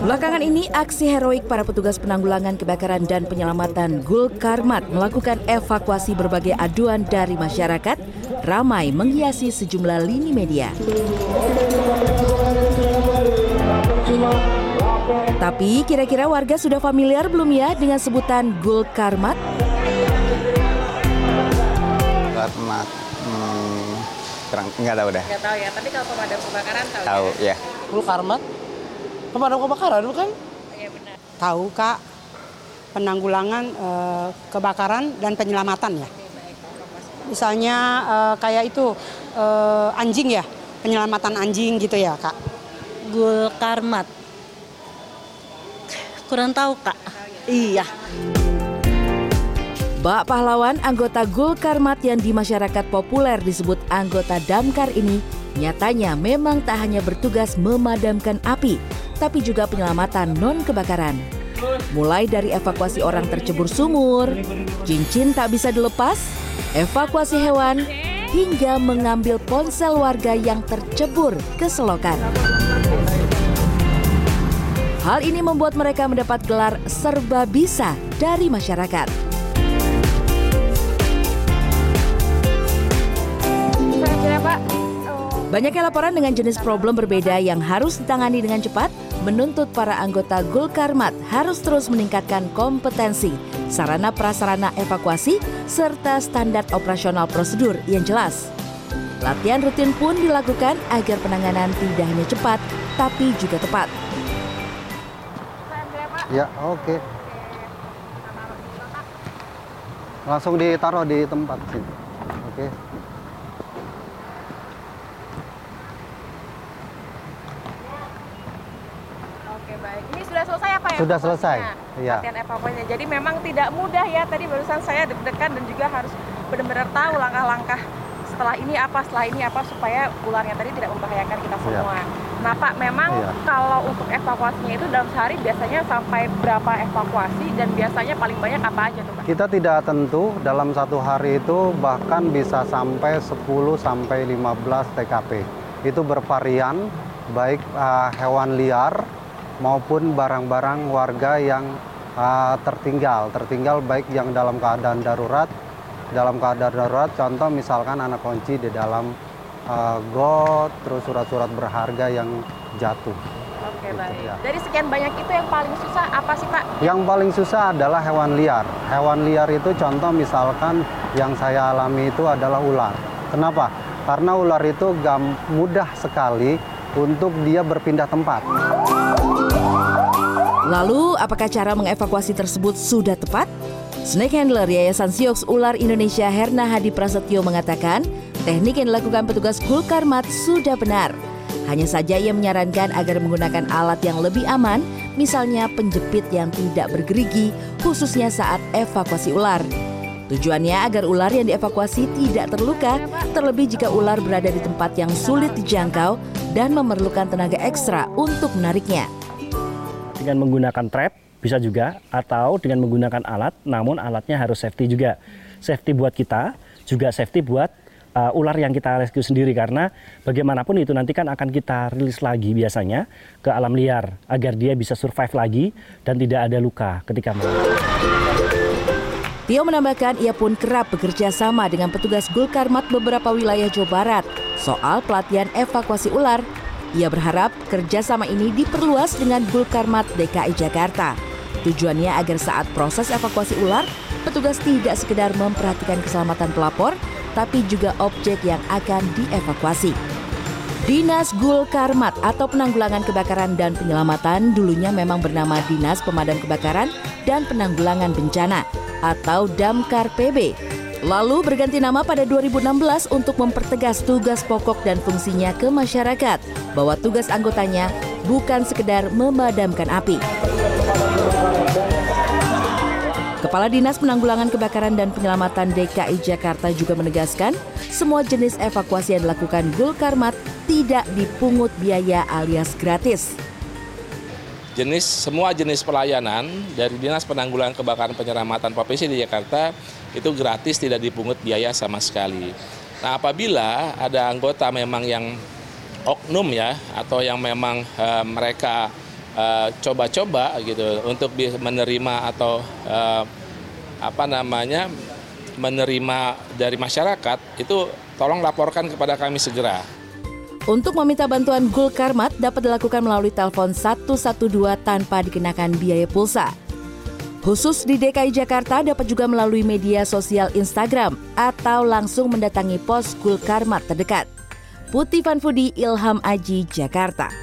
Belakangan ini, aksi heroik para petugas penanggulangan kebakaran dan penyelamatan Gul Karmat melakukan evakuasi berbagai aduan dari masyarakat ramai menghiasi sejumlah lini media. Tapi kira-kira warga sudah familiar belum ya dengan sebutan Gul Karmat? Karmat. Hmm, kurang nggak tahu dah. Nggak tahu ya, tapi kalau pemadam kebakaran tahu. Tahu ya. Gul Karmat? Pemadam kebakaran bukan? Iya benar. tahu kak penanggulangan eh, kebakaran dan penyelamatan ya. Misalnya eh, kayak itu eh, anjing ya, penyelamatan anjing gitu ya kak. Gul Karmat. Kurang tahu kak. Iya. Bak pahlawan anggota Gul Karmat yang di masyarakat populer disebut anggota Damkar ini nyatanya memang tak hanya bertugas memadamkan api, tapi juga penyelamatan non kebakaran. Mulai dari evakuasi orang tercebur sumur, cincin tak bisa dilepas, evakuasi hewan, hingga mengambil ponsel warga yang tercebur ke selokan. Hal ini membuat mereka mendapat gelar serba bisa dari masyarakat. Banyaknya laporan dengan jenis problem berbeda yang harus ditangani dengan cepat menuntut para anggota Gulkarmat harus terus meningkatkan kompetensi, sarana prasarana evakuasi, serta standar operasional prosedur yang jelas. Latihan rutin pun dilakukan agar penanganan tidak hanya cepat, tapi juga tepat. Ya, oke. Langsung ditaruh di tempat sini. Oke. Oke baik. Ini sudah selesai apa ya? Sudah selesai, iya. Latihan evakuasinya. Jadi memang tidak mudah ya. Tadi barusan saya deg-degan dan juga harus benar-benar tahu langkah-langkah setelah ini apa, setelah ini apa supaya ularnya tadi tidak membahayakan kita Iya. semua. Nah Pak, memang Iya. kalau untuk evakuasinya itu dalam sehari biasanya sampai berapa evakuasi dan biasanya paling banyak apa aja tuh Pak? Kita tidak tentu dalam satu hari itu bahkan bisa sampai 10 sampai 15 TKP. Itu bervarian baik uh, hewan liar maupun barang-barang warga yang uh, tertinggal. Tertinggal baik yang dalam keadaan darurat, dalam keadaan darurat contoh misalkan anak kunci di dalam uh, got, terus surat-surat berharga yang jatuh. Oke Gitu, baik. ya. Dari sekian banyak itu yang paling susah apa sih Pak? Yang paling susah adalah hewan liar. Hewan liar itu contoh misalkan yang saya alami itu adalah ular. Kenapa? Karena ular itu gam mudah sekali untuk dia berpindah tempat. Lalu, apakah cara mengevakuasi tersebut sudah tepat? Snake Handler Yayasan Siox Ular Indonesia Herna Hadi Prasetyo mengatakan, teknik yang dilakukan petugas Gulkarmat sudah benar. Hanya saja ia menyarankan agar menggunakan alat yang lebih aman, misalnya penjepit yang tidak bergerigi, khususnya saat evakuasi ular. Tujuannya agar ular yang dievakuasi tidak terluka, terlebih jika ular berada di tempat yang sulit dijangkau dan memerlukan tenaga ekstra untuk menariknya. dengan menggunakan trap bisa juga atau dengan menggunakan alat namun alatnya harus safety juga safety buat kita juga safety buat uh, ular yang kita rescue sendiri karena bagaimanapun itu nanti kan akan kita rilis lagi biasanya ke alam liar agar dia bisa survive lagi dan tidak ada luka ketika mati. Tio menambahkan ia pun kerap bekerja sama dengan petugas Gulkarmat beberapa wilayah Jawa Barat soal pelatihan evakuasi ular. Ia berharap kerjasama ini diperluas dengan Gulkarmat DKI Jakarta. Tujuannya agar saat proses evakuasi ular, petugas tidak sekedar memperhatikan keselamatan pelapor, tapi juga objek yang akan dievakuasi. Dinas Gul Karmat atau Penanggulangan Kebakaran dan Penyelamatan dulunya memang bernama Dinas Pemadam Kebakaran dan Penanggulangan Bencana atau Damkar PB. Lalu berganti nama pada 2016 untuk mempertegas tugas pokok dan fungsinya ke masyarakat bahwa tugas anggotanya bukan sekedar memadamkan api. Kepala Dinas Penanggulangan Kebakaran dan Penyelamatan DKI Jakarta juga menegaskan, semua jenis evakuasi yang dilakukan Gulkarmat tidak dipungut biaya alias gratis. jenis semua jenis pelayanan dari Dinas Penanggulangan Kebakaran Penyelamatan Provinsi di Jakarta itu gratis tidak dipungut biaya sama sekali. Nah, apabila ada anggota memang yang oknum ya atau yang memang uh, mereka coba-coba uh, gitu untuk menerima atau uh, apa namanya menerima dari masyarakat itu tolong laporkan kepada kami segera. Untuk meminta bantuan Gul Karmat dapat dilakukan melalui telepon 112 tanpa dikenakan biaya pulsa. Khusus di DKI Jakarta dapat juga melalui media sosial Instagram atau langsung mendatangi pos Gul Karmat terdekat. Putih Fanfudi Ilham Aji, Jakarta.